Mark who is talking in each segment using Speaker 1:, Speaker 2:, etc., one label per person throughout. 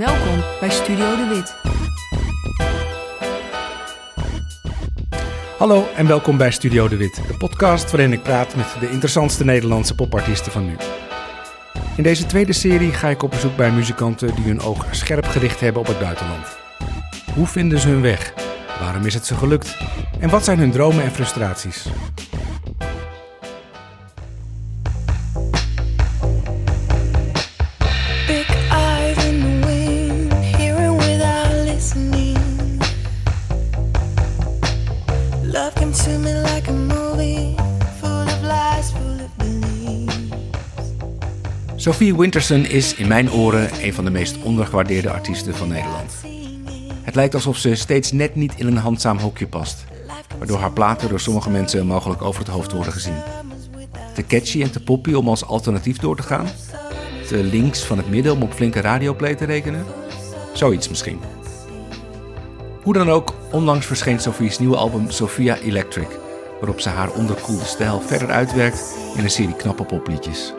Speaker 1: Welkom bij Studio De Wit.
Speaker 2: Hallo en welkom bij Studio De Wit, de podcast waarin ik praat met de interessantste Nederlandse popartiesten van nu. In deze tweede serie ga ik op bezoek bij muzikanten die hun oog scherp gericht hebben op het buitenland. Hoe vinden ze hun weg? Waarom is het ze gelukt? En wat zijn hun dromen en frustraties? Sophie Winterson is in mijn oren een van de meest ondergewaardeerde artiesten van Nederland. Het lijkt alsof ze steeds net niet in een handzaam hokje past, waardoor haar platen door sommige mensen mogelijk over het hoofd worden gezien. Te catchy en te poppy om als alternatief door te gaan? Te links van het midden om op flinke radioplay te rekenen? Zoiets misschien. Hoe dan ook, onlangs verscheen Sophie's nieuwe album Sophia Electric, waarop ze haar onderkoelde stijl verder uitwerkt in een serie knappe popliedjes.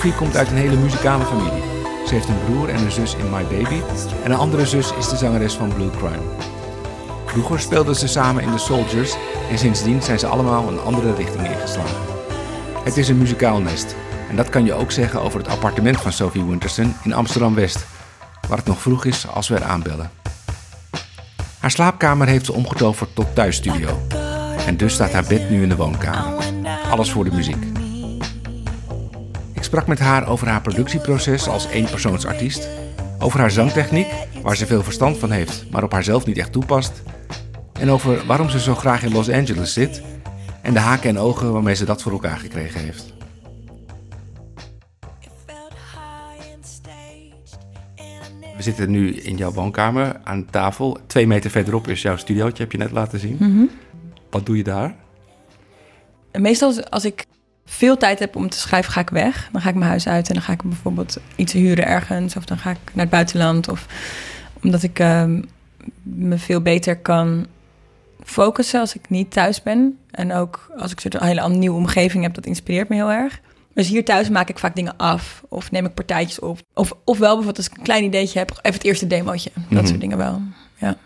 Speaker 2: Sophie komt uit een hele muzikale familie. Ze heeft een broer en een zus in My Baby en een andere zus is de zangeres van Blue Crime. Vroeger speelden ze samen in The Soldiers en sindsdien zijn ze allemaal een andere richting ingeslagen. Het is een muzikaal nest en dat kan je ook zeggen over het appartement van Sophie Winterson in Amsterdam-West, waar het nog vroeg is als we er aanbellen. Haar slaapkamer heeft ze omgetoverd tot thuisstudio en dus staat haar bed nu in de woonkamer. Alles voor de muziek. Ik sprak met haar over haar productieproces als eenpersoonsartiest, over haar zangtechniek, waar ze veel verstand van heeft, maar op haarzelf niet echt toepast, en over waarom ze zo graag in Los Angeles zit en de haken en ogen waarmee ze dat voor elkaar gekregen heeft. We zitten nu in jouw woonkamer aan tafel. Twee meter verderop is jouw studiootje, heb je net laten zien. Wat doe je daar?
Speaker 3: Meestal als ik veel tijd heb om te schrijven, ga ik weg. Dan ga ik mijn huis uit en dan ga ik bijvoorbeeld iets huren ergens. Of dan ga ik naar het buitenland. Of omdat ik ehm, me veel beter kan focussen als ik niet thuis ben. En ook als ik een soort hele nieuwe omgeving heb, dat inspireert me heel erg. Dus hier thuis maak ik vaak dingen af. Of neem ik partijtjes op. Of, ofwel bijvoorbeeld als ik een klein ideetje heb, even het eerste demootje. Dat
Speaker 2: Mhm.
Speaker 3: soort dingen wel. Ja,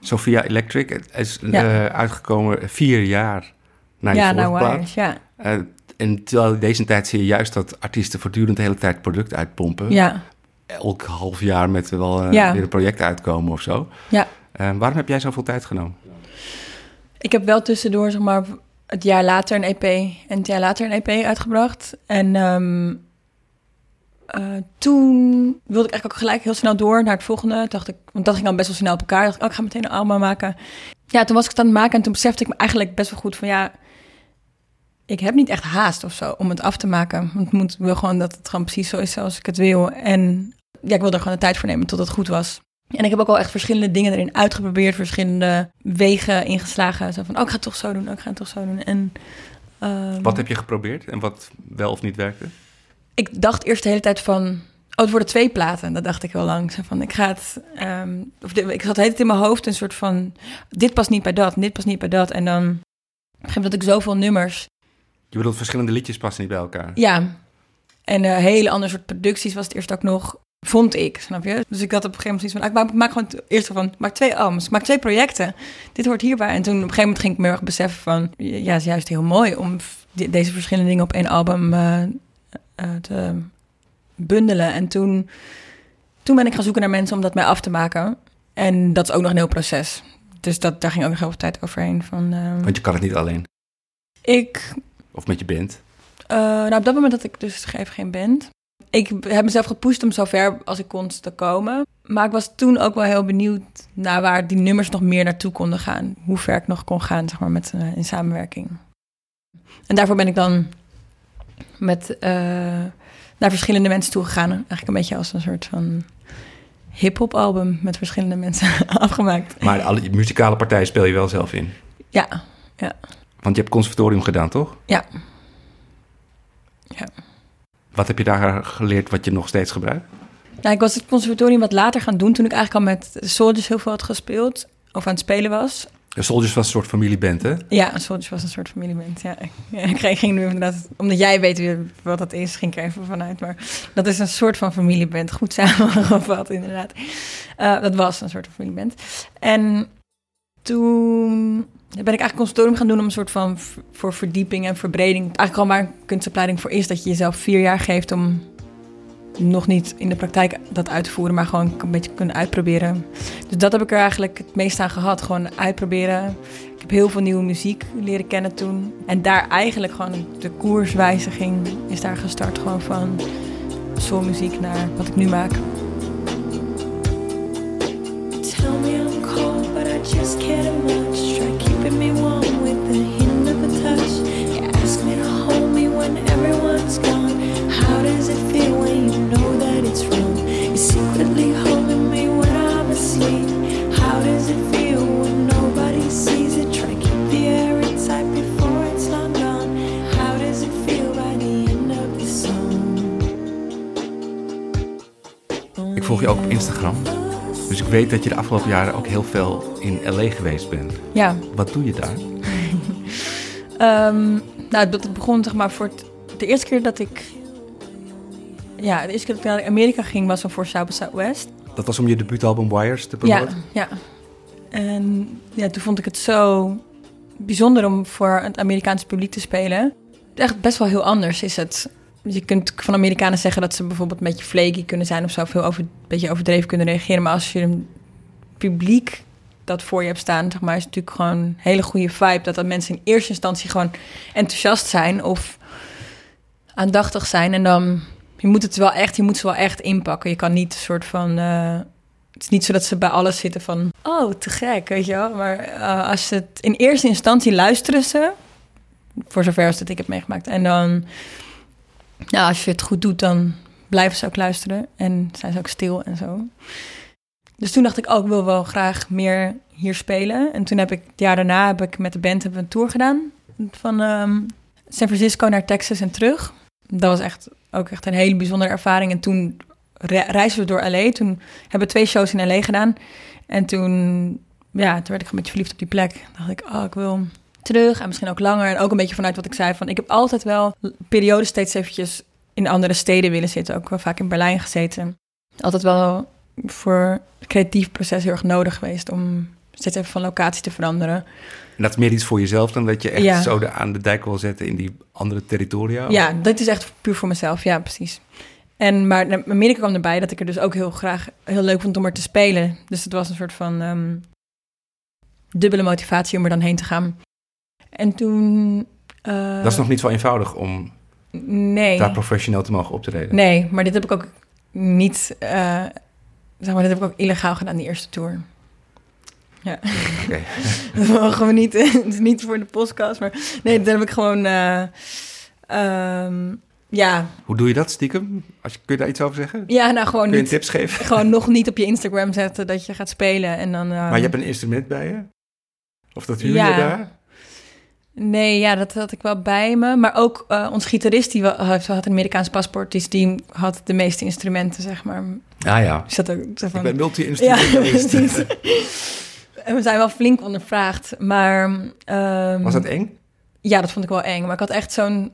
Speaker 2: Sophia Electric is
Speaker 3: Ja.
Speaker 2: eh, uitgekomen vier jaar na je
Speaker 3: ja nou waar. Ja.
Speaker 2: Eh, en terwijl in deze tijd zie je juist dat artiesten voortdurend de hele tijd product uitpompen.
Speaker 3: ja,
Speaker 2: Elk half jaar met wel eh,
Speaker 3: Ja.
Speaker 2: weer een project uitkomen of zo.
Speaker 3: ja.
Speaker 2: Eh, waarom heb jij zoveel tijd genomen?
Speaker 3: Ik heb wel tussendoor, zeg maar, het jaar later een EP en het jaar later een EP uitgebracht. En ehm, eh, toen wilde ik eigenlijk ook gelijk heel snel door naar het volgende. Dacht ik, want dat ging dan best wel snel op elkaar. Dacht ik, oh, ik ga meteen een album maken. Ja, toen was ik het aan het maken en toen besefte ik me eigenlijk best wel goed van ja, ik heb niet echt haast of zo om het af te maken. Want het moet wel gewoon dat het gewoon precies zo is zoals ik het wil. En ja, ik wilde er gewoon de tijd voor nemen tot het goed was. En ik heb ook al echt verschillende dingen erin uitgeprobeerd, verschillende wegen ingeslagen. Zo van, oh, ik ga het toch zo doen, oh, ik ga het toch zo doen. En ehm,
Speaker 2: Wat heb je geprobeerd en wat wel of niet werkte?
Speaker 3: ik dacht eerst de hele tijd van, oh, het worden twee platen. Dat dacht ik heel lang. Zo van, ik ga het, ehm, of ik had tijd in mijn hoofd een soort van, dit past niet bij dat, dit past niet bij dat. En dan, op een gegeven moment had ik zoveel nummers.
Speaker 2: Je bedoelt verschillende liedjes passen niet bij elkaar.
Speaker 3: Ja, en een hele ander soort producties was het eerst ook nog, vond ik, snap je? Dus ik had op een gegeven moment zoiets van, ah, ik maak, ik maak gewoon eerst van, ik maak twee albums, ik maak twee projecten. Dit hoort hierbij. En toen op een gegeven moment ging ik me erg beseffen van, ja, het is juist heel mooi om de- deze verschillende dingen op één album eh, eh, te bundelen. En toen, toen ben ik gaan zoeken naar mensen om dat mee af te maken. En dat is ook nog een heel proces. Dus dat, daar ging ook nog heel veel tijd overheen. Van, eh,
Speaker 2: Want je kan het niet alleen.
Speaker 3: ik
Speaker 2: Of met je band.
Speaker 3: eh, nou, op dat moment had ik dus even geen band. Ik heb mezelf gepusht om zo ver als ik kon te komen. Maar ik was toen ook wel heel benieuwd naar waar die nummers nog meer naartoe konden gaan. Hoe ver ik nog kon gaan, zeg maar, met, eh, in samenwerking. En daarvoor ben ik dan met, eh, naar verschillende mensen toegegaan. Eigenlijk een beetje als een soort van hip-hop album met verschillende mensen afgemaakt.
Speaker 2: Maar alle muzikale partijen speel je wel zelf in.
Speaker 3: Ja,
Speaker 2: Want je hebt conservatorium gedaan, toch?
Speaker 3: ja. Ja.
Speaker 2: Wat heb je daar geleerd wat je nog steeds gebruikt?
Speaker 3: Nou, ik was het conservatorium wat later gaan doen toen ik eigenlijk al met Soldiers heel veel had gespeeld. Of aan het spelen was.
Speaker 2: De Soldiers was een soort familieband, hè?
Speaker 3: Ja, Soldiers was een soort familieband. Ja, ik ging- nu inderdaad, omdat jij weet wat dat is, ging ik er even vanuit. Maar dat is een soort van familieband. Goed samengevat, inderdaad. Eh, dat was een soort van familieband. En toen ben ik eigenlijk conservatorium gaan doen om een soort van voor verdieping en verbreding. Eigenlijk al waar een kunstopleiding voor is, dat je jezelf vier jaar geeft om nog niet in de praktijk dat uit te voeren, maar gewoon een beetje kunnen uitproberen. Dus dat heb ik er eigenlijk het meest aan gehad. Gewoon uitproberen. Ik heb heel veel nieuwe muziek leren kennen toen. En daar eigenlijk gewoon de koerswijziging is daar gestart. Gewoon van soulmuziek naar wat ik nu maak.
Speaker 2: Dus ik weet dat je de afgelopen jaren ook heel veel in L.A. geweest bent.
Speaker 3: Ja,
Speaker 2: Wat doe je daar?
Speaker 3: Ehm, nou, dat begon zeg maar voor het, de eerste keer dat ik... Ja, de eerste keer dat ik naar Amerika ging was dan voor South by Southwest.
Speaker 2: Dat was om je debuutalbum Wires te
Speaker 3: Ja,
Speaker 2: promoten?
Speaker 3: ja. En ja, toen vond ik het zo bijzonder om voor het Amerikaanse publiek te spelen. Echt best wel heel anders is het. Je kunt van Amerikanen zeggen dat ze bijvoorbeeld een beetje flaky kunnen zijn of zo, veel over, een beetje overdreven kunnen reageren. Maar als je een publiek dat voor je hebt staan, zeg maar, is het natuurlijk gewoon een hele goede vibe. Dat dat mensen in eerste instantie gewoon enthousiast zijn of aandachtig zijn. En dan, je moet het wel echt, je moet ze wel echt inpakken. Je kan niet een soort van, eh, het is niet zo dat ze bij alles zitten van, oh, te gek, weet je wel. Maar eh, als ze het in eerste instantie luisteren ze, voor zover als dat ik heb meegemaakt. En dan, nou, als je het goed doet, dan blijven ze ook luisteren. En zijn ze ook stil en zo. Dus toen dacht ik, oh, ik wil wel graag meer hier spelen. En toen heb ik, het jaar daarna heb ik met de band een tour gedaan. Van ehm, San Francisco naar Texas en terug. Dat was echt ook echt een hele bijzondere ervaring. En toen re- reisden we door LA. Toen hebben we twee shows in LA gedaan. En toen, ja, toen werd ik een beetje verliefd op die plek. Dacht ik, oh, ik wil terug. En misschien ook langer. En ook een beetje vanuit wat ik zei van... Ik heb altijd wel periodes steeds eventjes in andere steden willen zitten. Ook wel vaak in Berlijn gezeten. Altijd wel voor het creatief proces heel erg nodig geweest... om steeds even van locatie te veranderen.
Speaker 2: En dat is meer iets voor jezelf dan dat je echt
Speaker 3: Ja.
Speaker 2: zo de, aan de dijk wil zetten in die andere territoria?
Speaker 3: Ja, dit is echt puur voor mezelf. Ja, precies. En, maar naar Amerika kwam erbij dat ik er dus ook heel graag heel leuk vond om er te spelen. Dus het was een soort van ehm, dubbele motivatie om er dan heen te gaan. En toen... eh,
Speaker 2: Dat is nog niet zo eenvoudig om
Speaker 3: Nee.
Speaker 2: daar professioneel te mogen optreden.
Speaker 3: Nee, maar dit heb ik ook niet... eh, zeg maar, dit heb ik ook illegaal gedaan, die eerste tour. Ja.
Speaker 2: Oké.
Speaker 3: Dat mogen we niet, het is niet voor de podcast, maar nee, dat heb ik gewoon, eh, ehm, ja,
Speaker 2: Hoe doe je dat stiekem? Als je, kun je daar iets over zeggen?
Speaker 3: ja, nou gewoon
Speaker 2: Kun je
Speaker 3: niet,
Speaker 2: tips geven?
Speaker 3: gewoon nog niet op je Instagram zetten dat je gaat spelen en dan.
Speaker 2: Maar je hebt een instrument bij je? Of dat huur
Speaker 3: Ja.
Speaker 2: je daar?
Speaker 3: Nee, ja, dat had ik wel bij me, maar ook eh ons gitarist die had, had een Amerikaans paspoort, dus die had de meeste instrumenten, zeg maar.
Speaker 2: Ah ja.
Speaker 3: Dus dat ook zo
Speaker 2: Ik ben
Speaker 3: ja,
Speaker 2: multi-instrumentalist.
Speaker 3: precies. en we zijn wel flink ondervraagd, maar. ehm,
Speaker 2: Was dat eng?
Speaker 3: Ja, dat vond ik wel eng. Maar ik had echt zo'n...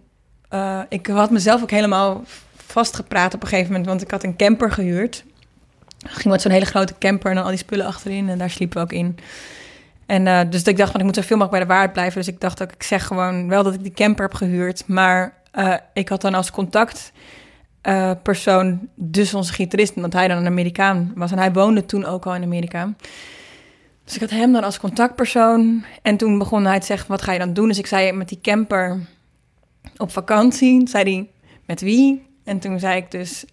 Speaker 3: eh, ik had mezelf ook helemaal vastgepraat op een gegeven moment. Want ik had een camper gehuurd. Ik ging met zo'n hele grote camper en dan al die spullen achterin. En daar sliepen we ook in. En eh, dus ik dacht van, ik moet zoveel mogelijk bij de waarheid blijven. Dus ik dacht ook, ik zeg gewoon wel dat ik die camper heb gehuurd. Maar eh, ik had dan als contact eh, persoon dus onze gitarist. Omdat hij dan een Amerikaan was. En hij woonde toen ook al in Amerika. Dus ik had hem dan als contactpersoon. En toen begon hij te zeggen, wat ga je dan doen? Dus ik zei, met die camper op vakantie. Zei hij, met wie? En toen zei ik dus,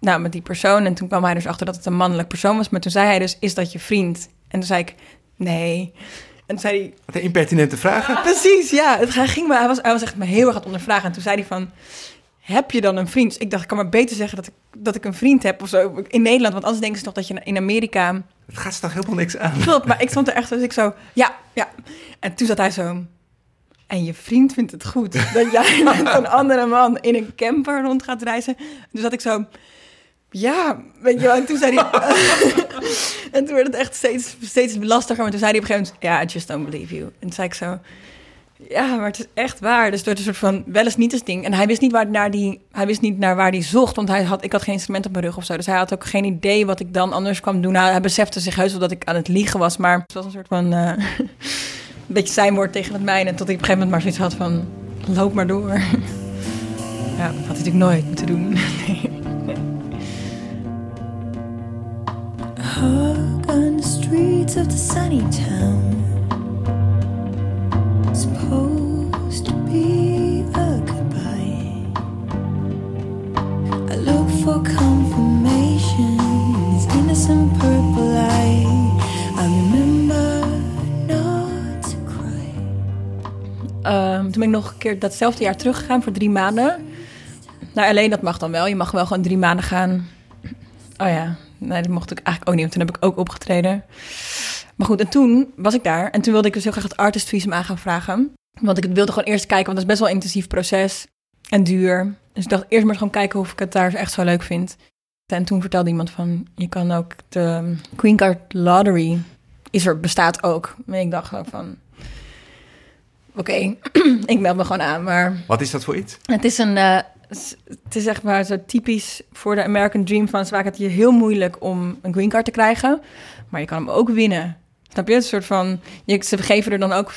Speaker 3: nou, met die persoon. En toen kwam hij dus achter dat het een mannelijk persoon was. Maar toen zei hij dus, is dat je vriend? En toen zei ik, nee. En toen zei hij,
Speaker 2: Wat een impertinente vragen.
Speaker 3: Precies, ja. Het ging me, hij, was, hij was echt me heel erg aan het ondervragen. En toen zei hij van, heb je dan een vriend? Dus ik dacht, ik kan maar beter zeggen dat ik, dat ik een vriend heb of zo. In Nederland, want anders denken ze nog dat je in Amerika...
Speaker 2: Het gaat ze toch helemaal niks aan?
Speaker 3: Klopt, maar ik stond er echt dus ik zo, ja, ja. En toen zat hij zo... En je vriend vindt het goed dat jij met een andere man in een camper rond gaat reizen. Dus dat ik zo... ja, weet je wel. En toen zei hij... en toen werd het echt steeds, steeds lastiger. Maar toen zei hij op een gegeven moment... Ja, I just don't believe you. En toen zei ik zo... Ja, maar het is echt waar. Dus door een soort van wel eens niet eens ding. En hij wist niet waar naar die, hij wist niet naar waar hij zocht, want hij had, ik had geen instrument op mijn rug of zo. Dus hij had ook geen idee wat ik dan anders kwam doen. Nou, hij besefte zich heus wel dat ik aan het liegen was, maar het was een soort van eh, een beetje zijn woord tegen het mijne. Tot ik op een gegeven moment maar zoiets had van loop maar door. ja, dat had hij natuurlijk nooit moeten doen. nee.
Speaker 4: Hug on the streets of the sunny town. Supposed to be a goodbye. I look for confirmation in this innocent purple light. I remember not to cry.
Speaker 3: Ehm, toen ben ik nog een keer datzelfde jaar teruggegaan voor drie maanden. Nou, alleen dat mag dan wel. Je mag wel gewoon drie maanden gaan. Oh ja, nee, dat mocht ik eigenlijk ook niet. Want toen heb ik ook opgetreden. Maar goed, en toen was ik daar. En toen wilde ik dus heel graag het artist visum aan gaan vragen. Want ik wilde gewoon eerst kijken, want dat is best wel een intensief proces. En duur. Dus ik dacht eerst maar eens gewoon kijken of ik het daar echt zo leuk vind. En toen vertelde iemand van, je kan ook de Queen Card Lottery is er, bestaat ook. En ik dacht ook van, oké, ik meld me gewoon aan. Maar
Speaker 2: Wat is dat voor iets?
Speaker 3: het is een, eh, het is echt maar zo typisch voor de American Dream fans. Vaak het je heel moeilijk om een green card te krijgen, maar je kan hem ook winnen. Snap je? Een soort van, je, ze geven er dan ook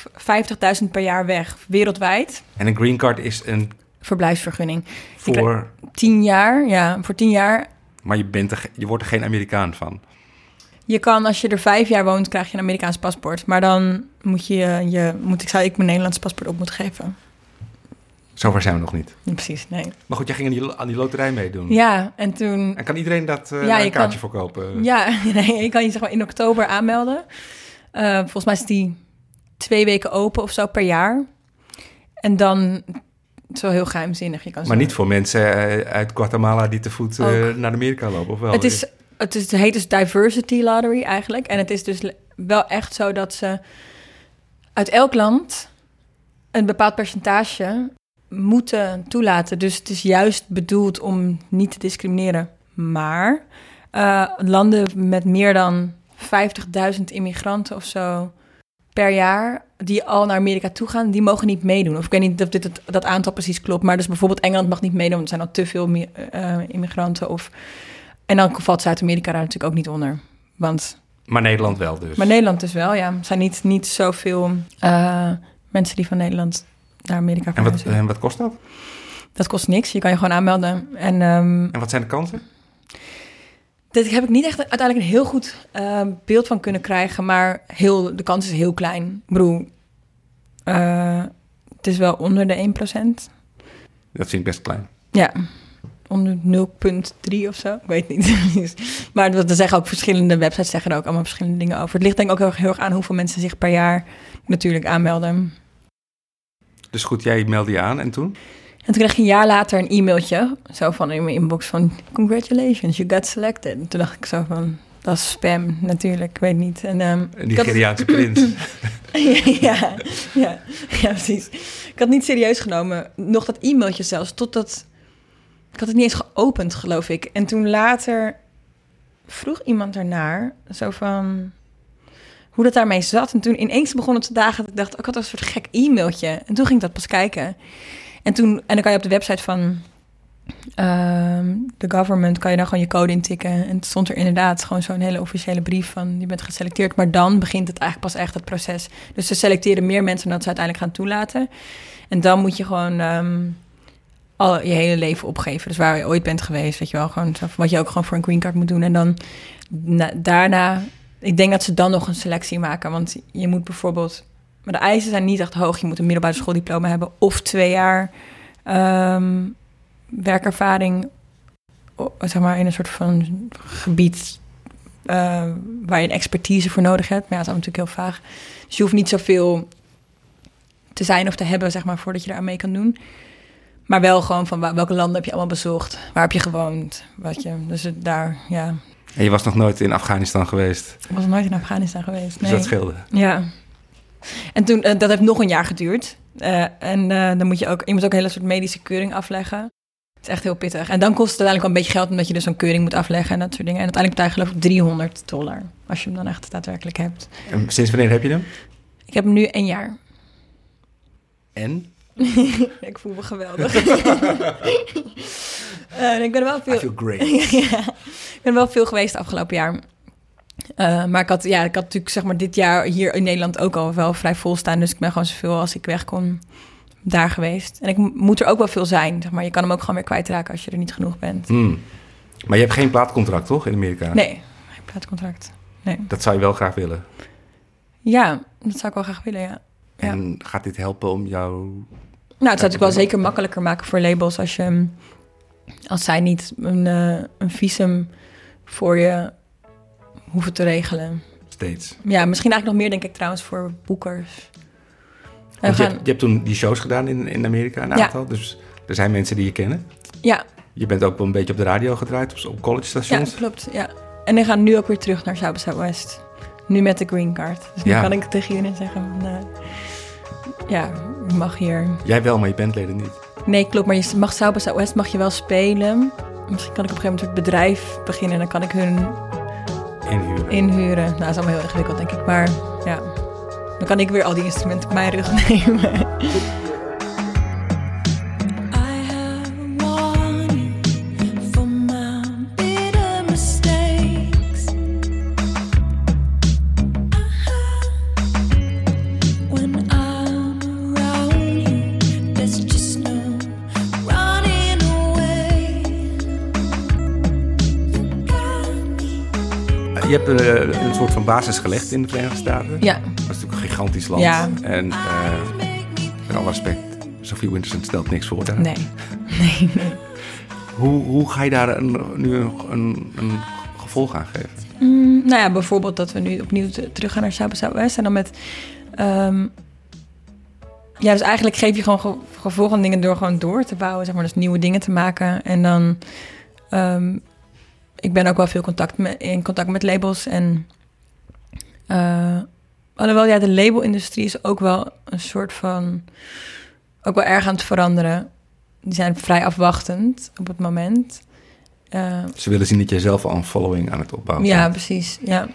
Speaker 3: 50.000 per jaar weg, wereldwijd.
Speaker 2: En een green card is een
Speaker 3: Verblijfsvergunning.
Speaker 2: Voor...
Speaker 3: 10 jaar, ja, voor 10 jaar.
Speaker 2: Maar je, bent er, je wordt er geen Amerikaan van.
Speaker 3: Je kan, als je er vijf jaar woont, krijg je een Amerikaans paspoort. Maar dan moet je, je moet, ik zou ik mijn Nederlands paspoort op moeten geven.
Speaker 2: Zover zijn we nog niet.
Speaker 3: Precies, nee.
Speaker 2: Maar goed, jij ging aan die, aan die loterij meedoen.
Speaker 3: Ja, en toen
Speaker 2: En kan iedereen dat eh
Speaker 3: Ja,
Speaker 2: een kaartje
Speaker 3: kan-
Speaker 2: voor kopen?
Speaker 3: Ja, nee, je kan je zeg maar in oktober aanmelden. Eh, volgens mij is die twee weken open of zo per jaar. En dan zo heel geheimzinnig. Je kan
Speaker 2: Maar
Speaker 3: zo-
Speaker 2: niet voor mensen eh, uit Guatemala die te voet naar Amerika lopen, of wel?
Speaker 3: Het, is, het, is, het heet dus Diversity Lottery eigenlijk. En het is dus wel echt zo dat ze uit elk land een bepaald percentage moeten toelaten. Dus het is juist bedoeld om niet te discrimineren. Maar eh, landen met meer dan 50.000 immigranten of zo per jaar die al naar Amerika toe gaan, die mogen niet meedoen. Of ik weet niet of dit het, dat aantal precies klopt, maar dus bijvoorbeeld Engeland mag niet meedoen, want er zijn al te veel eh, immigranten. Of en dan valt Zuid-Amerika daar natuurlijk ook niet onder. Want,
Speaker 2: Maar Nederland wel dus.
Speaker 3: maar Nederland dus wel, ja. Er zijn niet, niet zoveel eh, mensen die van Nederland naar Amerika
Speaker 2: en, wat, en wat kost dat?
Speaker 3: Dat kost niks. Je kan je gewoon aanmelden. En ehm,
Speaker 2: En wat zijn de kansen?
Speaker 3: Daar heb ik niet echt uiteindelijk een heel goed eh, beeld van kunnen krijgen. Maar heel, de kans is heel klein. Ik bedoel, eh, het is wel onder de 1%.
Speaker 2: Dat vind ik best klein.
Speaker 3: Ja, onder 0,3 of zo. Ik weet niet. maar dat, er zeggen ook verschillende websites zeggen er ook allemaal verschillende dingen over. Het ligt denk ik ook heel, erg- heel erg aan hoeveel mensen zich per jaar natuurlijk aanmelden.
Speaker 2: Dus goed, jij meldde je aan en toen?
Speaker 3: En toen kreeg ik een jaar later een e-mailtje, zo van in mijn inbox van... Congratulations, you got selected. En toen dacht ik zo van, dat is spam natuurlijk, ik weet niet. En, had-
Speaker 2: Nigeriaanse prins.
Speaker 3: ja, ja, ja, precies. Ik had niet serieus genomen. Nog dat e-mailtje zelfs, totdat... Ik had het niet eens geopend, geloof ik. En toen later vroeg iemand ernaar, zo van... Hoe dat daarmee zat. En toen ineens begon het te dagen ik dacht... Ik had een soort gek e-mailtje. En toen ging ik dat pas kijken. En toen... En dan kan je op de website van... ehm, de government kan je dan gewoon je code intikken. En het stond er inderdaad gewoon zo'n hele officiële brief van... je bent geselecteerd. Maar dan begint het eigenlijk pas echt het proces. Dus ze selecteren meer mensen dan ze uiteindelijk gaan toelaten. En dan moet je gewoon ehm, al je hele leven opgeven. Dus waar je ooit bent geweest, weet je wel. Gewoon wat je ook gewoon voor een green card moet doen. En dan na- daarna... Ik denk dat ze dan nog een selectie maken. Want je moet bijvoorbeeld... Maar de eisen zijn niet echt hoog. Je moet een middelbare schooldiploma hebben. Of twee jaar ehm, werkervaring. Zeg maar in een soort van gebied... eh, waar je een expertise voor nodig hebt. Maar ja, dat is natuurlijk heel vaag. Dus je hoeft niet zoveel te zijn of te hebben, zeg maar, voordat je daar aan mee kan doen. Maar wel gewoon van welke landen heb je allemaal bezocht? Waar heb je gewoond? Wat je, dus daar, ja.
Speaker 2: En je was nog nooit in Afghanistan geweest.
Speaker 3: Ik was nooit in Afghanistan geweest.
Speaker 2: Dus
Speaker 3: Nee.
Speaker 2: dat scheelde.
Speaker 3: Ja. En toen, eh, dat heeft nog een jaar geduurd. Eh, en eh, dan moet je ook, je moet ook een hele soort medische keuring afleggen. Het is echt heel pittig. En dan kost het uiteindelijk wel een beetje geld... omdat je dus een keuring moet afleggen en dat soort dingen. En uiteindelijk betaal je geloof ik 300 dollar... als je hem dan echt daadwerkelijk hebt.
Speaker 2: En sinds wanneer heb je hem?
Speaker 3: Ik heb hem nu een jaar.
Speaker 2: En?
Speaker 3: Ik voel me geweldig. Eh, ik ben wel
Speaker 2: I
Speaker 3: veel...
Speaker 2: feel great.
Speaker 3: ja, ik ben wel veel geweest afgelopen jaar. Eh, maar ik had, ja, ik had natuurlijk zeg maar dit jaar hier in Nederland ook al wel vrij vol staan. Dus ik ben gewoon zoveel als ik weg kon daar geweest. En ik mo- moet er ook wel veel zijn. Zeg maar. Je kan hem ook gewoon weer kwijtraken als je er niet genoeg bent.
Speaker 2: Hmm. Maar je hebt geen plaatcontract, toch, in Amerika?
Speaker 3: Nee, geen plaatcontract. Nee.
Speaker 2: Dat zou je wel graag willen.
Speaker 3: Ja, dat zou ik wel graag willen, ja. Ja.
Speaker 2: En gaat dit helpen om jou...
Speaker 3: Nou, het zou natuurlijk wel zeker makkelijker maken voor labels als je als zij niet een, eh, een visum voor je hoeven te regelen.
Speaker 2: steeds?
Speaker 3: Ja, misschien eigenlijk nog meer denk ik trouwens voor boekers.
Speaker 2: Je, hebt, je hebt toen die shows gedaan in, in Amerika, een
Speaker 3: Ja.
Speaker 2: aantal. Dus er zijn mensen die je kennen.
Speaker 3: ja,
Speaker 2: Je bent ook wel een beetje op de radio gedraaid, op, college
Speaker 3: ja,
Speaker 2: stations.
Speaker 3: klopt. Ja. En die gaan nu ook weer terug naar Southwest. Nu met de green card. Dus nu
Speaker 2: Ja.
Speaker 3: kan ik tegen jullie zeggen, eh, ja, je mag hier.
Speaker 2: Jij wel, maar je bandleden niet.
Speaker 3: Nee, klopt, maar je mag by Southwest mag je wel spelen. Misschien kan ik op een gegeven moment een soort bedrijf beginnen en dan kan ik hun
Speaker 2: Inhuren.
Speaker 3: inhuren. Nou, dat is allemaal heel ingewikkeld, denk ik. Maar ja, dan kan ik weer al die instrumenten op mijn rug nemen.
Speaker 2: Hebt eh, een soort van basis gelegd in de Verenigde Staten.
Speaker 3: ja,
Speaker 2: Dat is natuurlijk een gigantisch land.
Speaker 3: Ja.
Speaker 2: En met alle respect, Sophie Winterson stelt niks voor daar.
Speaker 3: nee. Nee, nee.
Speaker 2: Hoe, hoe ga je daar een, nu een, een, een gevolg aan geven?
Speaker 3: Mm, nou ja, bijvoorbeeld dat we nu opnieuw te- terug gaan naar South Southwest. En dan met... ehm, ja, dus eigenlijk geef je gewoon ge gevolg aan dingen door gewoon door te bouwen. Zeg maar, dus nieuwe dingen te maken. En dan... ehm, ik ben ook wel veel contact met, in contact met labels. En... eh, alhoewel, ja, de labelindustrie is ook wel een soort van... Ook wel erg aan het veranderen. Die zijn vrij afwachtend op het moment. Eh,
Speaker 2: Ze willen zien dat je zelf al een following aan het opbouwen
Speaker 3: ja,
Speaker 2: bent.
Speaker 3: precies. Ja.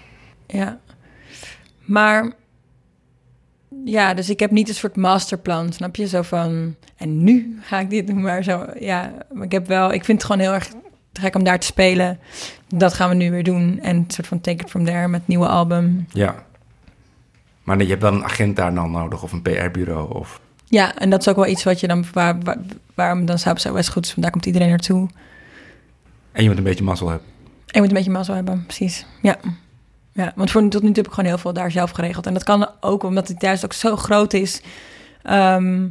Speaker 3: ja. Maar ja, dus ik heb niet een soort masterplan, snap je? Zo van, en nu ga ik dit doen, maar zo, ja. Maar ik heb wel, ik vind het gewoon heel erg te gek om daar te spelen. Dat gaan we nu weer doen. En een soort van take it from there met het nieuwe album.
Speaker 2: Ja. Maar nee, je hebt dan een agent daar dan nodig of een PR-bureau. Of...
Speaker 3: Ja, en dat is ook wel iets wat je dan, waar, waar, waarom dan by Southwest goed is, want daar komt iedereen naartoe.
Speaker 2: En je moet een beetje mazzel hebben.
Speaker 3: En je moet een beetje mazzel hebben, precies. Ja. Ja, want voor tot nu toe heb ik gewoon heel veel daar zelf geregeld. En dat kan ook omdat het juist ook zo groot is. Ehm,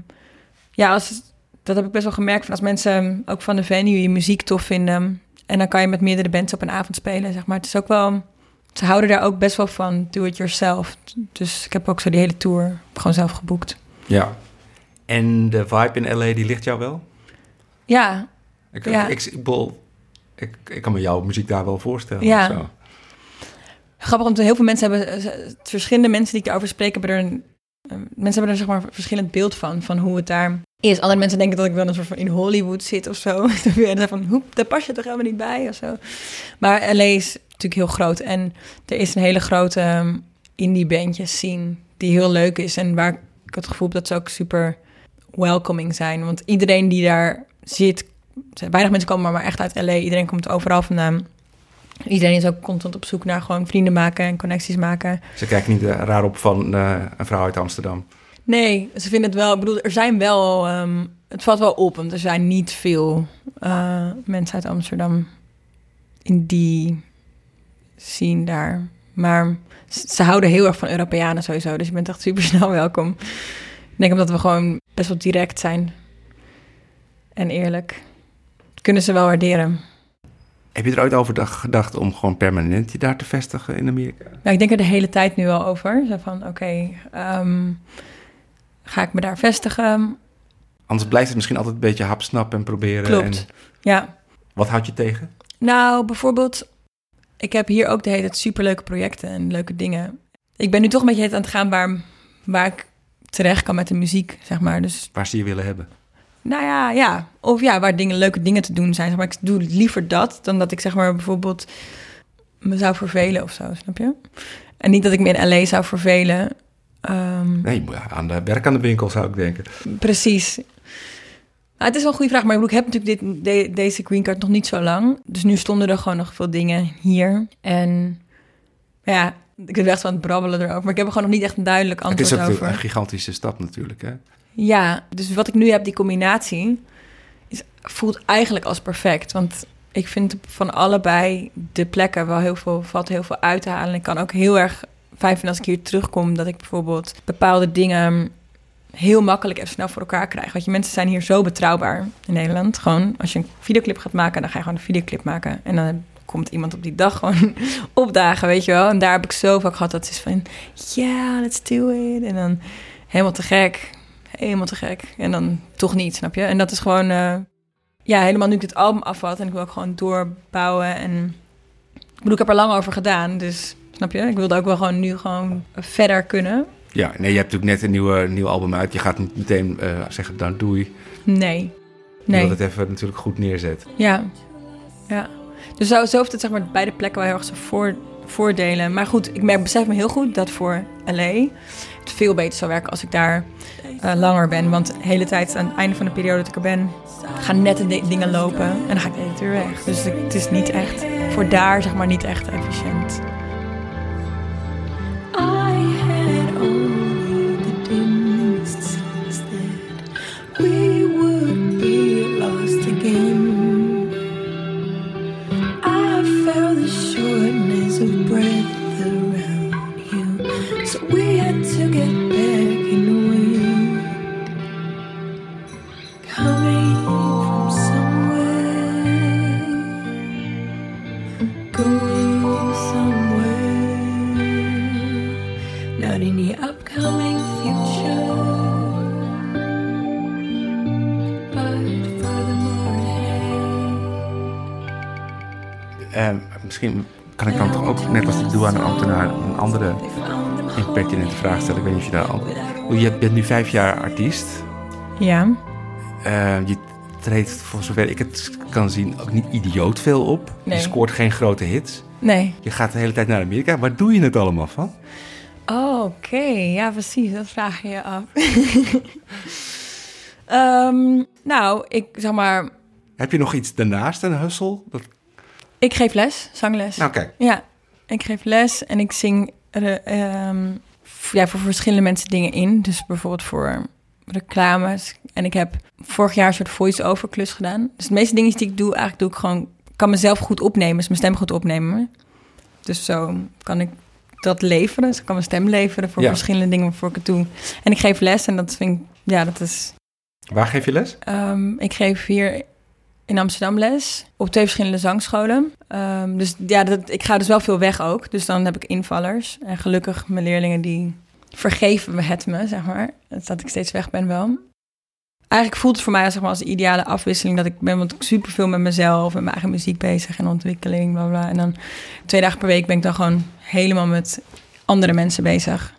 Speaker 3: ja, als, dat heb ik best wel gemerkt. Van als mensen ook van de venue je muziek tof vinden. En dan kan je met meerdere bands op een avond spelen, zeg maar. Het is ook wel... Ze houden daar ook best wel van, do it yourself. Dus ik heb ook zo die hele tour gewoon zelf geboekt.
Speaker 2: Ja. En de vibe in LA, die ligt jou wel?
Speaker 3: Ja,
Speaker 2: Ik,
Speaker 3: Ja.
Speaker 2: ik, ik, ik, ik kan me jouw muziek daar wel voorstellen.
Speaker 3: Ja.
Speaker 2: Zo.
Speaker 3: Grappig, want heel veel mensen hebben, eh, verschillende mensen die ik daarover spreek, hebben er een, eh, mensen hebben er zeg maar een verschillend beeld van, van hoe het daar is. Andere mensen denken dat ik wel een soort van in Hollywood zit of zo. en dan van, hoep, daar pas je toch helemaal niet bij of zo. Maar LA is natuurlijk heel groot en er is een hele grote ehm, indie bandjes scene die heel leuk is en waar ik het gevoel heb dat ze ook super welcoming zijn. Want iedereen die daar zit, weinig mensen komen maar echt uit LA, iedereen komt overal vandaan. Iedereen is ook constant op zoek naar gewoon vrienden maken en connecties maken.
Speaker 2: Ze kijken niet eh, raar op van eh, een vrouw uit Amsterdam.
Speaker 3: Nee, ze vinden het wel. Ik bedoel, er zijn wel. ehm, het valt wel op, want er zijn niet veel eh, mensen uit Amsterdam in die scene daar. Maar ze, houden heel erg van Europeanen sowieso. Dus je bent echt super snel welkom. Ik denk omdat we gewoon best wel direct zijn en eerlijk. Kunnen ze wel waarderen.
Speaker 2: Heb je er ooit over gedacht om gewoon permanent je daar te vestigen in Amerika?
Speaker 3: Ja, ik denk er de hele tijd nu al over. Zo van, oké, ehm, ga ik me daar vestigen?
Speaker 2: Anders blijft het misschien altijd een beetje hapsnap en proberen.
Speaker 3: Klopt.
Speaker 2: En
Speaker 3: Ja.
Speaker 2: wat houdt je tegen?
Speaker 3: Nou, bijvoorbeeld, ik heb hier ook de hele tijd superleuke projecten en leuke dingen. Ik ben nu toch een beetje aan het gaan waar, waar ik terecht kan met de muziek, zeg maar. Dus
Speaker 2: Waar ze je willen hebben?
Speaker 3: Nou ja, ja. Of ja, waar dingen, leuke dingen te doen zijn. Maar ik doe liever dat dan dat ik zeg maar bijvoorbeeld me zou vervelen of zo, snap je? En niet dat ik me in LA zou vervelen. Ehm,
Speaker 2: Nee, aan de werk aan de winkel zou ik denken.
Speaker 3: Precies. Nou, het is wel een goede vraag, maar ik, bedoel, ik heb natuurlijk dit, de- deze green card nog niet zo lang. Dus nu stonden er gewoon nog veel dingen hier. En ja, ik ben echt van het brabbelen erover. Maar ik heb er gewoon nog niet echt een duidelijk
Speaker 2: Het is
Speaker 3: antwoord
Speaker 2: ook
Speaker 3: over.
Speaker 2: een gigantische stap natuurlijk, hè?
Speaker 3: Ja, dus wat ik nu heb, die combinatie, is, voelt eigenlijk als perfect. Want ik vind van allebei de plekken wel heel veel, valt heel veel uit te halen. Ik kan ook heel erg fijn vinden als ik hier terugkom, dat ik bijvoorbeeld bepaalde dingen heel makkelijk even snel voor elkaar krijg. Want je mensen zijn hier zo betrouwbaar in Nederland. Gewoon, als je een videoclip gaat maken, dan ga je gewoon een videoclip maken. En dan komt iemand op die dag gewoon opdagen, weet je wel. En daar heb ik zo vaak gehad dat ze is van, ja, let's do it. En dan helemaal te gek helemaal te gek. En dan toch niet, snap je? En dat is gewoon, eh, ja, helemaal nu ik dit album af had en ik wil ook gewoon doorbouwen. En ik bedoel, ik heb er lang over gedaan, dus snap je? Ik wilde ook wel gewoon nu gewoon verder kunnen.
Speaker 2: Ja, nee, je hebt natuurlijk net een nieuwe, nieuw album uit. Je gaat niet meteen eh, zeggen, dan doei.
Speaker 3: Nee,
Speaker 2: Je
Speaker 3: nee,
Speaker 2: wilt het even natuurlijk goed neerzet.
Speaker 3: ja, ja. Dus zo, zo heeft het zeg maar beide plekken wel heel erg zijn voor, voordelen. Maar goed, ik merk, besef me heel goed dat voor LA het veel beter zou werken als ik daar eh, langer ben. Want de hele tijd aan het einde van de periode dat ik er ben, gaan net de di- dingen lopen en dan ga ik de hele tijd weer weg. Dus het is niet echt, voor daar zeg maar niet echt efficiënt.
Speaker 2: Impertinente vraag stellen. Ik weet niet of je daar al... Je bent nu vijf jaar artiest.
Speaker 3: Ja,
Speaker 2: Eh, je treedt, voor zover ik het kan zien, ook niet idioot veel op.
Speaker 3: Nee.
Speaker 2: Je scoort geen grote hits.
Speaker 3: nee.
Speaker 2: Je gaat de hele tijd naar Amerika. Waar doe je het allemaal van?
Speaker 3: Oh, oké. Ja, precies. Dat vraag je je af. Ehm, nou, ik zeg maar,
Speaker 2: Heb je nog iets daarnaast, een hustle? Dat...
Speaker 3: ik geef les, zangles.
Speaker 2: Nou, kijk.
Speaker 3: Ja, ik geef les en ik zing ehm, ja, voor verschillende mensen dingen in. Dus bijvoorbeeld voor reclames. En ik heb vorig jaar een soort voice-over klus gedaan. Dus de meeste dingen die ik doe, eigenlijk doe ik gewoon... Kan mezelf goed opnemen, dus mijn stem goed opnemen. Dus zo kan ik dat leveren. Dus ik kan mijn stem leveren voor
Speaker 2: Ja.
Speaker 3: verschillende dingen waarvoor ik het doe. En ik geef les en dat vind ik... Ja, dat is...
Speaker 2: Waar geef je les?
Speaker 3: Ehm, ik geef hier in Amsterdam les op twee verschillende zangscholen. Ehm, dus ja, dat, ik ga dus wel veel weg ook. Dus dan heb ik invallers. En gelukkig mijn leerlingen die vergeven me het me, zeg maar. Dat ik steeds weg ben wel. Eigenlijk voelt het voor mij als, zeg maar, als de ideale afwisseling dat ik ben want ik super veel met mezelf en mijn eigen muziek bezig en ontwikkeling, bla bla. En dan twee dagen per week ben ik dan gewoon helemaal met andere mensen bezig.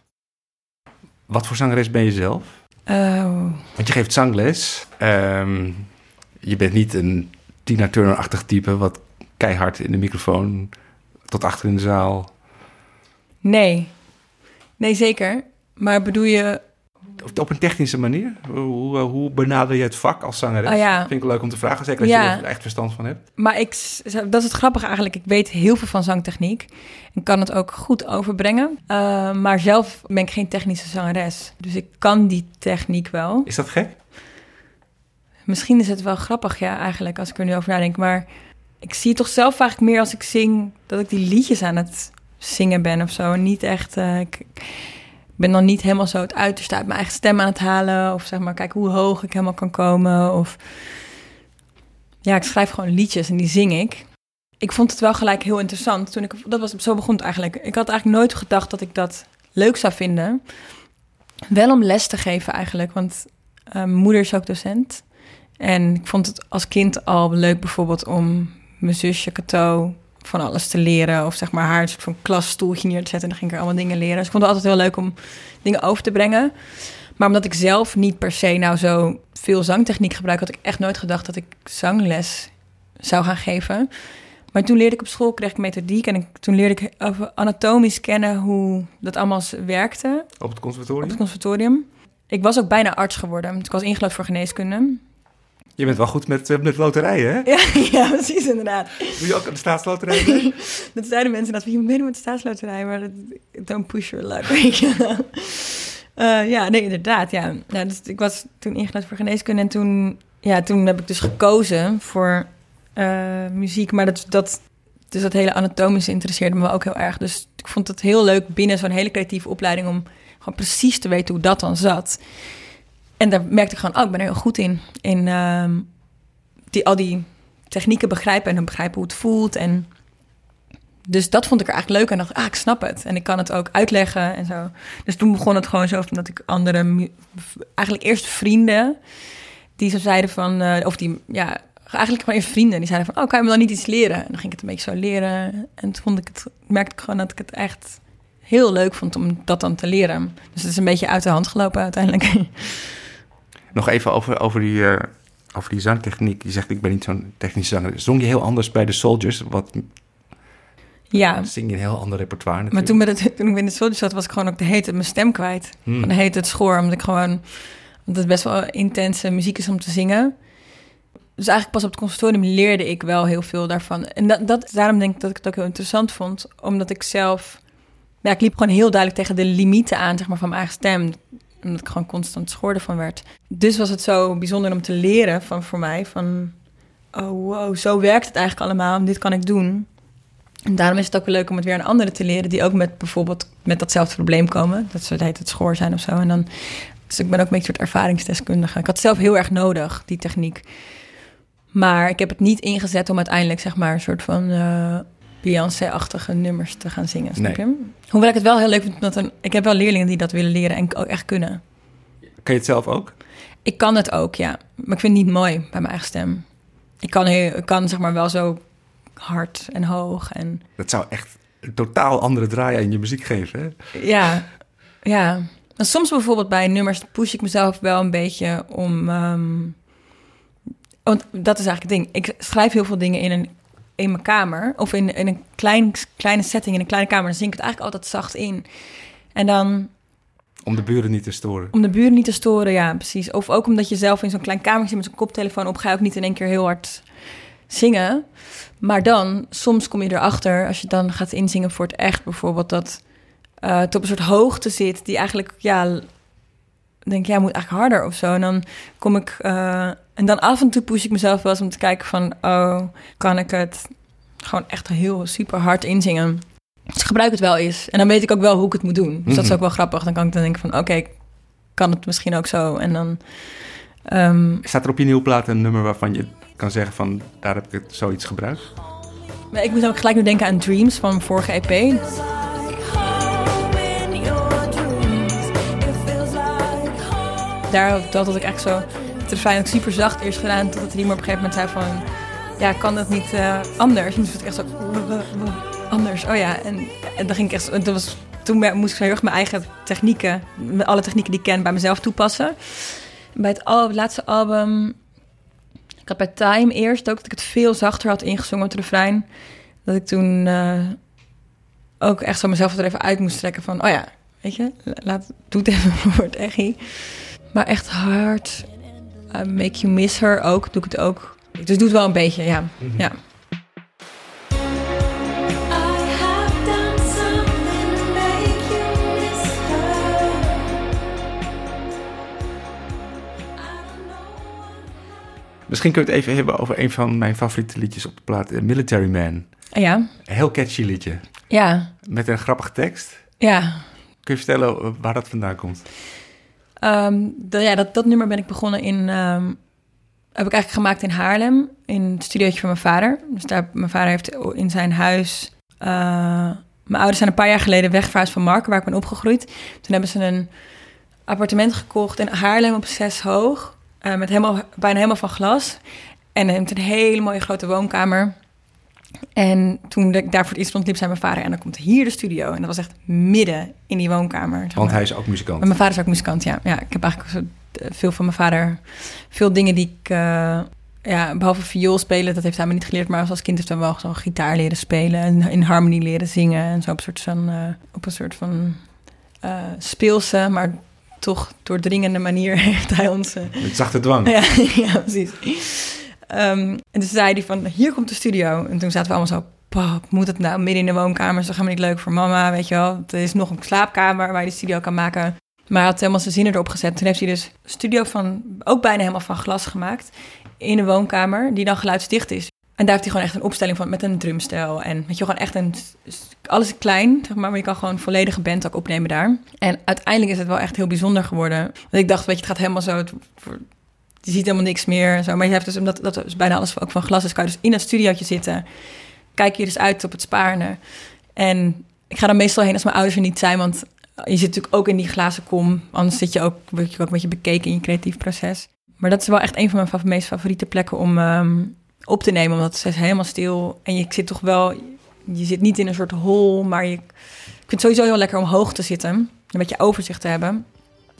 Speaker 2: Wat voor zangeres ben je zelf?
Speaker 3: Oh,
Speaker 2: Want je geeft zangles. Ehm, je bent niet een Tina Turner-achtig type... wat keihard in de microfoon tot achter in de zaal...
Speaker 3: nee. Nee, zeker. Maar bedoel je
Speaker 2: Op- Op een technische manier? Hoe, hoe benader je het vak als zangeres?
Speaker 3: Oh ja.
Speaker 2: Vind ik leuk om te vragen, zeker als
Speaker 3: Ja.
Speaker 2: je er echt verstand van hebt.
Speaker 3: Maar ik, dat is het grappige eigenlijk. Ik weet heel veel van zangtechniek. En kan het ook goed overbrengen. Uh, maar zelf ben ik geen technische zangeres. Dus ik kan die techniek wel.
Speaker 2: Is dat gek?
Speaker 3: Misschien is het wel grappig, ja, eigenlijk, als ik er nu over nadenk. Maar ik zie toch zelf vaak meer als ik zing... dat ik die liedjes aan het zingen ben of zo. En niet echt... Uh, ik, ben dan niet helemaal zo het uiterste uit mijn eigen stem aan het halen. Of zeg maar, kijk hoe hoog ik helemaal kan komen. Of ja, ik schrijf gewoon liedjes en die zing ik. Ik vond het wel gelijk heel interessant. Toen ik, dat was, zo begon eigenlijk. Ik had eigenlijk nooit gedacht dat ik dat leuk zou vinden. Wel om les te geven eigenlijk, want mijn moeder is ook docent. En ik vond het als kind al leuk bijvoorbeeld om mijn zusje Cato van alles te leren. Of zeg maar haar van klasstoeltje neer te zetten. En dan ging ik er allemaal dingen leren. Dus ik vond het altijd heel leuk om dingen over te brengen. Maar omdat ik zelf niet per se nou zo veel zangtechniek gebruik, had ik echt nooit gedacht dat ik zangles zou gaan geven. Maar toen leerde ik op school, kreeg ik methodiek en ik, toen leerde ik anatomisch kennen hoe dat allemaal werkte
Speaker 2: Op het
Speaker 3: op
Speaker 2: conservatorium?
Speaker 3: het conservatorium. Ik was ook bijna arts geworden. Ik was ingelood voor geneeskunde.
Speaker 2: Je bent wel goed met, eh, met loterijen, hè?
Speaker 3: Ja, ja precies inderdaad.
Speaker 2: Doe je ook aan de staatsloterij?
Speaker 3: Dat zeiden mensen dat we je moet meedoen met de staatsloterij, maar dat, don't push your luck. Eh, ja, nee, inderdaad, ja. Dus ik was toen ingelood voor geneeskunde en toen, ja, toen heb ik dus gekozen voor eh, muziek. Maar dat, dat, dus dat hele anatomische interesseerde me ook heel erg. Dus ik vond het heel leuk binnen zo'n hele creatieve opleiding om gewoon precies te weten hoe dat dan zat. En daar merkte ik gewoon, oh, ik ben er heel goed in. In ehm, die, al die technieken begrijpen en begrijpen hoe het voelt. En dus dat vond ik er eigenlijk leuk. En dacht, ah, ik snap het. En ik kan het ook uitleggen en zo. Dus toen begon het gewoon zo dat ik andere, eigenlijk eerst vrienden, die zo zeiden van, eh, of die, ja, eigenlijk gewoon eerst vrienden, die zeiden van, oh, kan je me dan niet iets leren? En dan ging ik het een beetje zo leren. En toen vond ik het, merkte ik gewoon dat ik het echt heel leuk vond om dat dan te leren. Dus het is een beetje uit de hand gelopen uiteindelijk.
Speaker 2: Nog even over, over, die, eh, over die zangtechniek. Je zegt, ik ben niet zo'n technische zanger. Zong je heel anders bij de Soldiers? Wat
Speaker 3: ja,
Speaker 2: zing je een heel ander repertoire
Speaker 3: maar toen, met het, toen ik in de soldier zat, was ik gewoon ook de hete mijn stem kwijt.
Speaker 2: Hmm.
Speaker 3: Dan heet het schoor, omdat ik gewoon... Omdat het best wel intense muziek is om te zingen. Dus eigenlijk pas op het conservatorium leerde ik wel heel veel daarvan. En dat, dat, daarom denk ik dat ik het ook heel interessant vond. Omdat ik zelf... Ja, ik liep gewoon heel duidelijk tegen de limieten aan zeg maar, van mijn eigen stem. Omdat ik gewoon constant schoor van werd. Dus was het zo bijzonder om te leren van, voor mij. Van, oh wow, zo werkt het eigenlijk allemaal. Dit kan ik doen. En daarom is het ook wel leuk om het weer aan anderen te leren... die ook met bijvoorbeeld met datzelfde probleem komen. Dat ze het het schoor zijn of zo. En dan, dus ik ben ook een beetje een soort ervaringsdeskundige. Ik had zelf heel erg nodig, die techniek. Maar ik heb het niet ingezet om uiteindelijk zeg maar een soort van eh, Beyoncé-achtige nummers te gaan zingen. Snap je? Hoewel ik het wel heel leuk vind, omdat een, ik heb wel leerlingen die dat willen leren en ook echt kunnen.
Speaker 2: Kan je het zelf ook?
Speaker 3: Ik kan het ook, ja. Maar ik vind het niet mooi bij mijn eigen stem. Ik kan, heel, ik kan zeg maar wel zo hard en hoog en
Speaker 2: Dat zou echt een totaal andere draai in je muziek geven, hè?
Speaker 3: ja, ja. En soms bijvoorbeeld bij nummers push ik mezelf wel een beetje om. ehm, want dat is eigenlijk het ding. Ik schrijf heel veel dingen in, een, in mijn kamer. Of in, in een klein, kleine setting, in een kleine kamer. Dan zing ik het eigenlijk altijd zacht in. En dan
Speaker 2: Om de buren niet te storen.
Speaker 3: om de buren niet te storen, ja, precies. Of ook omdat je zelf in zo'n klein kamertje zit met zo'n koptelefoon op, ga je ook niet in één keer heel hard zingen. Maar dan, soms kom je erachter, als je dan gaat inzingen voor het echt bijvoorbeeld, dat eh, het op een soort hoogte zit die eigenlijk, ja, denk ja, moet eigenlijk harder of zo. En dan kom ik, eh, en dan af en toe push ik mezelf wel eens om te kijken van, oh, kan ik het gewoon echt heel super hard inzingen. Dus ik gebruik het wel eens. En dan weet ik ook wel hoe ik het moet doen. Dus dat is
Speaker 2: Mhm.
Speaker 3: ook wel grappig. Dan kan ik dan denken van, oké, kan het misschien ook zo. En dan, ehm,
Speaker 2: Staat er op je nieuwe plaat een nummer waarvan je kan zeggen van... daar heb ik het zoiets gebruikt?
Speaker 3: ik moet ook gelijk nu denken aan Dreams van mijn vorige EP. Daar dat had ik echt zo, refrein ook super zacht eerst gedaan. Totdat Riemer op een gegeven moment zei van, ja, kan dat niet eh, anders? En ik echt zo, anders, oh ja. En, dan ging ik echt, toen, was, toen moest ik heel erg mijn eigen technieken, alle technieken die ik ken, bij mezelf toepassen. Bij het, laatste album, ik had bij Time eerst ook dat ik het veel zachter had ingezongen het refrein. Dat ik toen eh, ook echt zo mezelf er even uit moest trekken van, oh ja, weet je, laat, doe het even voor het echi. Maar echt hard. Uh, make you miss her ook, doe ik het ook. Dus doe het wel een beetje, ja. ja.
Speaker 4: Know what
Speaker 2: Misschien kun je het even hebben over een van mijn favoriete liedjes op de plaat. eh, Military Man.
Speaker 3: Ja,
Speaker 2: Een heel catchy liedje.
Speaker 3: ja,
Speaker 2: Met een grappige tekst.
Speaker 3: ja.
Speaker 2: Kun je vertellen eh, waar dat vandaan komt?
Speaker 3: Ehm, ja, dat, dat nummer ben ik begonnen in... ehm, heb ik eigenlijk gemaakt in Haarlem, in het studiootje van mijn vader. Dus daar, mijn vader heeft in zijn huis... eh, mijn ouders zijn een paar jaar geleden wegverhuisd van Marken, waar ik ben opgegroeid. Toen hebben ze een appartement gekocht in Haarlem op zes hoog. eh, met helemaal, bijna helemaal van glas. En heeft een hele mooie grote woonkamer. En toen ik daar voor het eerst stond, liep zei mijn vader... en dan komt hier de studio. En dat was echt midden in die woonkamer. zeg
Speaker 2: Want hij is ook muzikant.
Speaker 3: Maar mijn vader is ook muzikant, ja. ja ik heb eigenlijk zo, eh, veel van mijn vader... Veel dingen die ik... eh, ja, behalve viool spelen, dat heeft hij me niet geleerd. Maar als kind heeft hij wel zo gitaar leren spelen... en in harmonie leren zingen. En zo op een soort van... eh, op een soort van speelse, maar toch doordringende manier... heeft hij ons...
Speaker 2: Het zachte dwang.
Speaker 3: ja, ja, precies. Ehm, en toen zei hij van, hier komt de studio. En toen zaten we allemaal zo, pap, moet het nou midden in de woonkamer? Is toch helemaal niet leuk voor mama, weet je wel? Er is nog een slaapkamer waar je de studio kan maken. Maar hij had helemaal zijn zinnen erop gezet. Toen heeft hij dus een studio van, ook bijna helemaal van glas gemaakt... in een woonkamer, die dan geluidsdicht is. En daar heeft hij gewoon echt een opstelling van met een drumstel. En weet je, gewoon echt een... Alles klein, zeg maar, maar je kan gewoon volledige band ook opnemen daar. En uiteindelijk is het wel echt heel bijzonder geworden. Want ik dacht, weet je, het gaat helemaal zo... het- je ziet helemaal niks meer. Zo. Maar je hebt dus, omdat dat dus bijna alles ook van glas is, kan je dus in het studiootje zitten. Kijk je dus uit op het Spaarne. En ik ga dan meestal heen als mijn ouders er niet zijn, want je zit natuurlijk ook in die glazen kom. Anders zit je ook, word je ook een beetje bekeken in je creatief proces. Maar dat is wel echt een van mijn meest favoriete plekken om ehm, op te nemen, omdat het is helemaal stil. En je zit toch wel, je zit niet in een soort hol, maar je, het sowieso heel lekker om hoog te zitten. Een beetje overzicht te hebben.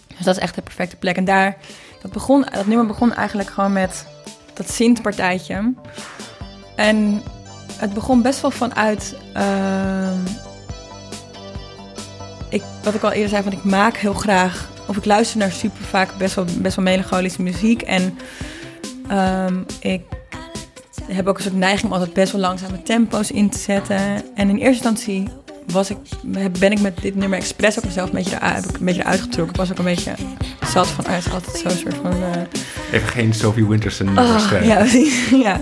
Speaker 3: Dus dat is echt de perfecte plek. En daar, dat, begon, dat nummer begon eigenlijk gewoon met dat Sint-partijtje. En het begon best wel vanuit... ehm, ik, wat ik al eerder zei, van ik maak heel graag... of ik luister naar super vaak best wel, best wel melancholische muziek. En ehm, ik heb ook een soort neiging om altijd best wel langzame tempo's in te zetten. En in eerste instantie was ik, ben ik met dit nummer expres ook mezelf een beetje eruit, heb ik een beetje eruit getrokken. Ik was ook een beetje zat van, ah, het is altijd zo'n soort van... eh,
Speaker 2: Even geen Sophie Winterson
Speaker 3: oh,
Speaker 2: schrijven.
Speaker 3: ja, precies. ja.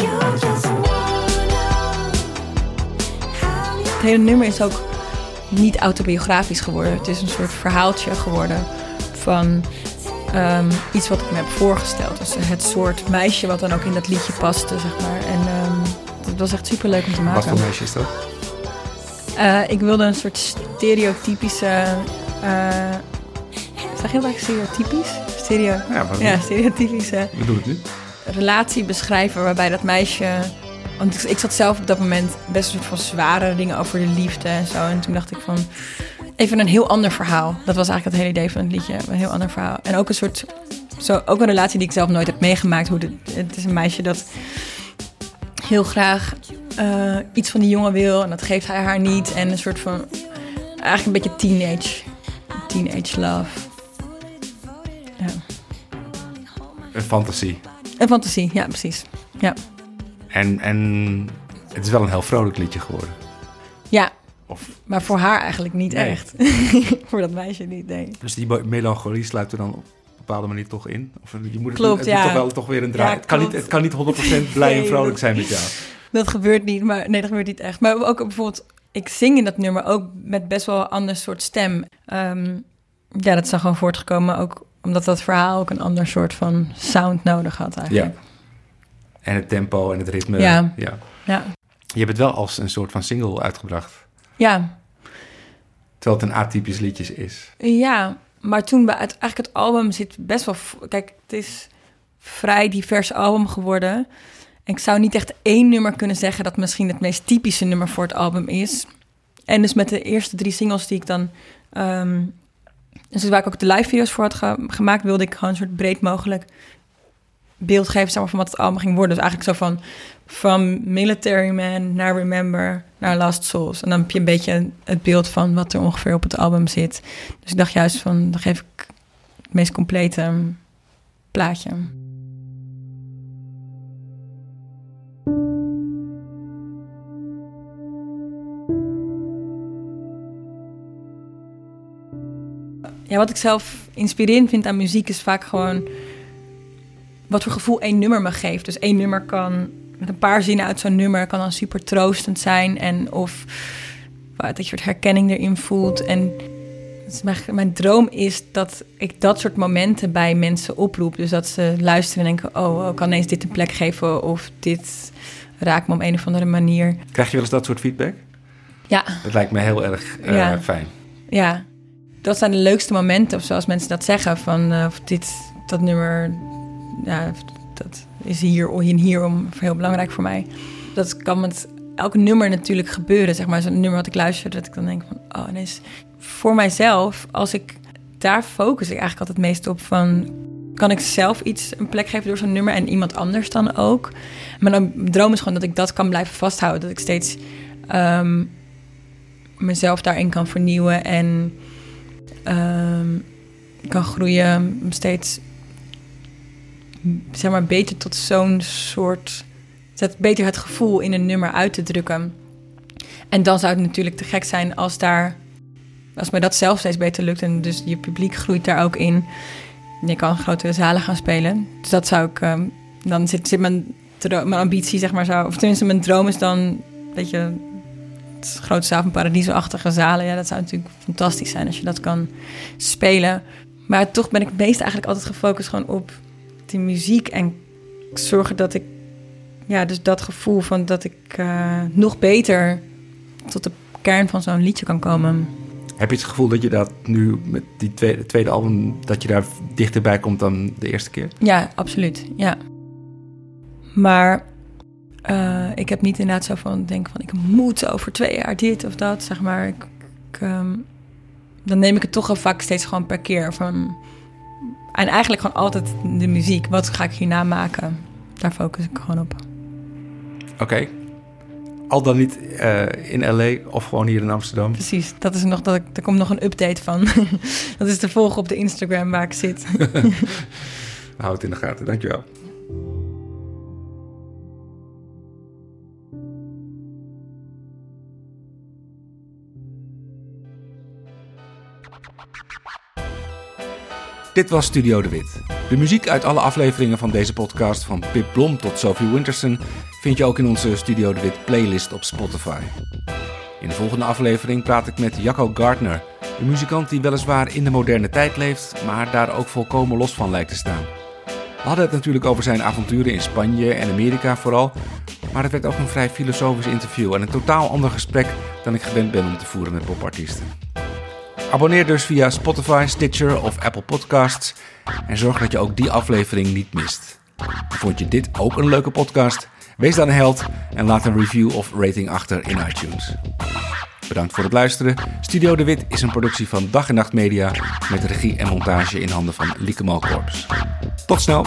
Speaker 4: You
Speaker 3: Het hele nummer is ook niet autobiografisch geworden. Het is een soort verhaaltje geworden van ehm, iets wat ik me heb voorgesteld. Dus het soort meisje wat dan ook in dat liedje paste, zeg maar. En ehm, het was echt super leuk om te
Speaker 2: Wat
Speaker 3: maken.
Speaker 2: voor meisje is dat?
Speaker 3: Eh, ik wilde een soort stereotypische. eh zeg je dat eigenlijk stereotypisch? Stereo,
Speaker 2: Ja,
Speaker 3: ja, stereotypische
Speaker 2: bedoel het nu?
Speaker 3: relatie beschrijven waarbij dat meisje. Want ik, ik zat zelf op dat moment best een soort van zware dingen over de liefde en zo. En toen dacht ik van. Even een heel ander verhaal. Dat was eigenlijk het hele idee van het liedje. Een heel ander verhaal. En ook een soort. Zo, ook een relatie die ik zelf nooit heb meegemaakt. Hoe de, het is een meisje dat heel graag eh, iets van die jongen wil. En dat geeft hij haar niet. En een soort van. Eigenlijk een beetje teenage. Teenage love. Ja.
Speaker 2: Een fantasie.
Speaker 3: Een fantasie, ja, precies. Ja.
Speaker 2: En, en het is wel een heel vrolijk liedje geworden.
Speaker 3: Ja,
Speaker 2: Of,
Speaker 3: maar voor haar eigenlijk niet
Speaker 2: Nee.
Speaker 3: echt. voor dat meisje niet, nee.
Speaker 2: dus die melancholie sluit er dan op een bepaalde manier toch in? Of je moet het,
Speaker 3: Klopt,
Speaker 2: het
Speaker 3: ja.
Speaker 2: moet toch wel toch weer een draai.
Speaker 3: Ja,
Speaker 2: het, kan niet, het kan niet 100% blij en vrolijk
Speaker 3: dat-
Speaker 2: zijn met jou.
Speaker 3: Dat gebeurt niet, maar nee, dat gebeurt niet echt. Maar ook bijvoorbeeld, ik zing in dat nummer ook met best wel een ander soort stem. Ehm, ja, dat is dan gewoon voortgekomen ook omdat dat verhaal ook een ander soort van sound nodig had eigenlijk.
Speaker 2: En het tempo en het ritme.
Speaker 3: Ja.
Speaker 2: ja.
Speaker 3: Ja,
Speaker 2: Je hebt het wel als een soort van single uitgebracht.
Speaker 3: Ja.
Speaker 2: Terwijl het een atypisch liedje is.
Speaker 3: Ja, maar toen bij het, eigenlijk het album zit best wel... Kijk, het is vrij divers album geworden. En ik zou niet echt één nummer kunnen zeggen... dat misschien het meest typische nummer voor het album is. En dus met de eerste drie singles die ik dan... ehm, dus waar ik ook de live video's voor had ge- gemaakt... wilde ik gewoon een soort breed mogelijk beeld geven zeg maar, van wat het album ging worden. Dus eigenlijk zo van... From Military Man naar Remember naar Last Souls. En dan heb je een beetje het beeld van wat er ongeveer op het album zit. Dus ik dacht juist van, dan geef ik het meest complete ehm, plaatje. Ja, wat ik zelf inspirerend vind aan muziek is vaak gewoon wat voor gevoel één nummer me geeft. Dus één nummer kan met een paar zinnen uit zo'n nummer kan dan super troostend zijn en of dat je het herkenning erin voelt. En is mijn, mijn droom is dat ik dat soort momenten bij mensen oproep. Dus dat ze luisteren en denken: oh, oh, ik kan ineens dit een plek geven of dit raakt me op een of andere manier.
Speaker 2: Krijg je wel eens dat soort feedback?
Speaker 3: Ja,
Speaker 2: Dat lijkt me heel erg eh,
Speaker 3: Ja.
Speaker 2: fijn.
Speaker 3: ja. dat zijn de leukste momenten, of zoals mensen dat zeggen, van eh, of dit, dat nummer, ja, dat is hier, hier, hierom heel belangrijk voor mij. Dat kan met elk nummer natuurlijk gebeuren, zeg maar. Zo'n nummer wat ik luister, dat ik dan denk van, oh, ineens. Voor mijzelf, als ik, daar focus ik eigenlijk altijd het meest op van... Kan ik zelf iets een plek geven door zo'n nummer en iemand anders dan ook? Mijn droom is gewoon dat ik dat kan blijven vasthouden. Dat ik steeds ehm, mezelf daarin kan vernieuwen en ehm, kan groeien. Steeds zeg maar beter tot zo'n soort. Zet beter het gevoel in een nummer uit te drukken. En dan zou het natuurlijk te gek zijn als daar. Als mij dat zelf steeds beter lukt en dus je publiek groeit daar ook in. Je kan grotere zalen gaan spelen. Dus dat zou ik. ehm, dan zit, zit mijn, mijn ambitie, zeg maar. Of tenminste, mijn droom is dan. Weet je. Het grote zaal van Paradiso-achtige zalen. Ja, dat zou natuurlijk fantastisch zijn als je dat kan spelen. Maar toch ben ik meest eigenlijk altijd gefocust gewoon op die muziek en zorgen dat ik, ja, dus dat gevoel van dat ik eh, nog beter tot de kern van zo'n liedje kan komen.
Speaker 2: Heb je het gevoel dat je dat nu met die tweede, tweede album, dat je daar dichterbij komt dan de eerste keer?
Speaker 3: Ja, absoluut. Ja. Maar eh, ik heb niet inderdaad zo van denk van ik moet over twee jaar dit of dat, zeg maar. Ik, ik, ehm, dan neem ik het toch wel vaak steeds gewoon per keer van. En eigenlijk gewoon altijd de muziek. Wat ga ik hierna maken? Daar focus ik gewoon op.
Speaker 2: Oké. Al dan niet eh, in LA of gewoon hier in Amsterdam.
Speaker 3: Precies, dat is nog dat ik, er komt nog een update van. dat is te volgen op de Instagram waar ik zit.
Speaker 2: Houd het in de gaten, dankjewel. Dit was Studio De Wit. De muziek uit alle afleveringen van deze podcast, van Pip Blom tot Sophie Winterson, vind je ook in onze Studio De Wit playlist op Spotify. In de volgende aflevering praat ik met Jacco Gardner, een muzikant die weliswaar in de moderne tijd leeft, maar daar ook volkomen los van lijkt te staan. We hadden het natuurlijk over zijn avonturen in Spanje en Amerika vooral, maar het werd ook een vrij filosofisch interview en een totaal ander gesprek dan ik gewend ben om te voeren met popartiesten. Abonneer dus via Spotify, Stitcher of Apple Podcasts en zorg dat je ook die aflevering niet mist. Vond je dit ook een leuke podcast? Wees dan een held en laat een review of rating achter in iTunes. Bedankt voor het luisteren. Studio De Wit is een productie van Dag en Nacht Media met regie en montage in handen van Lieke Malkorps. Tot snel!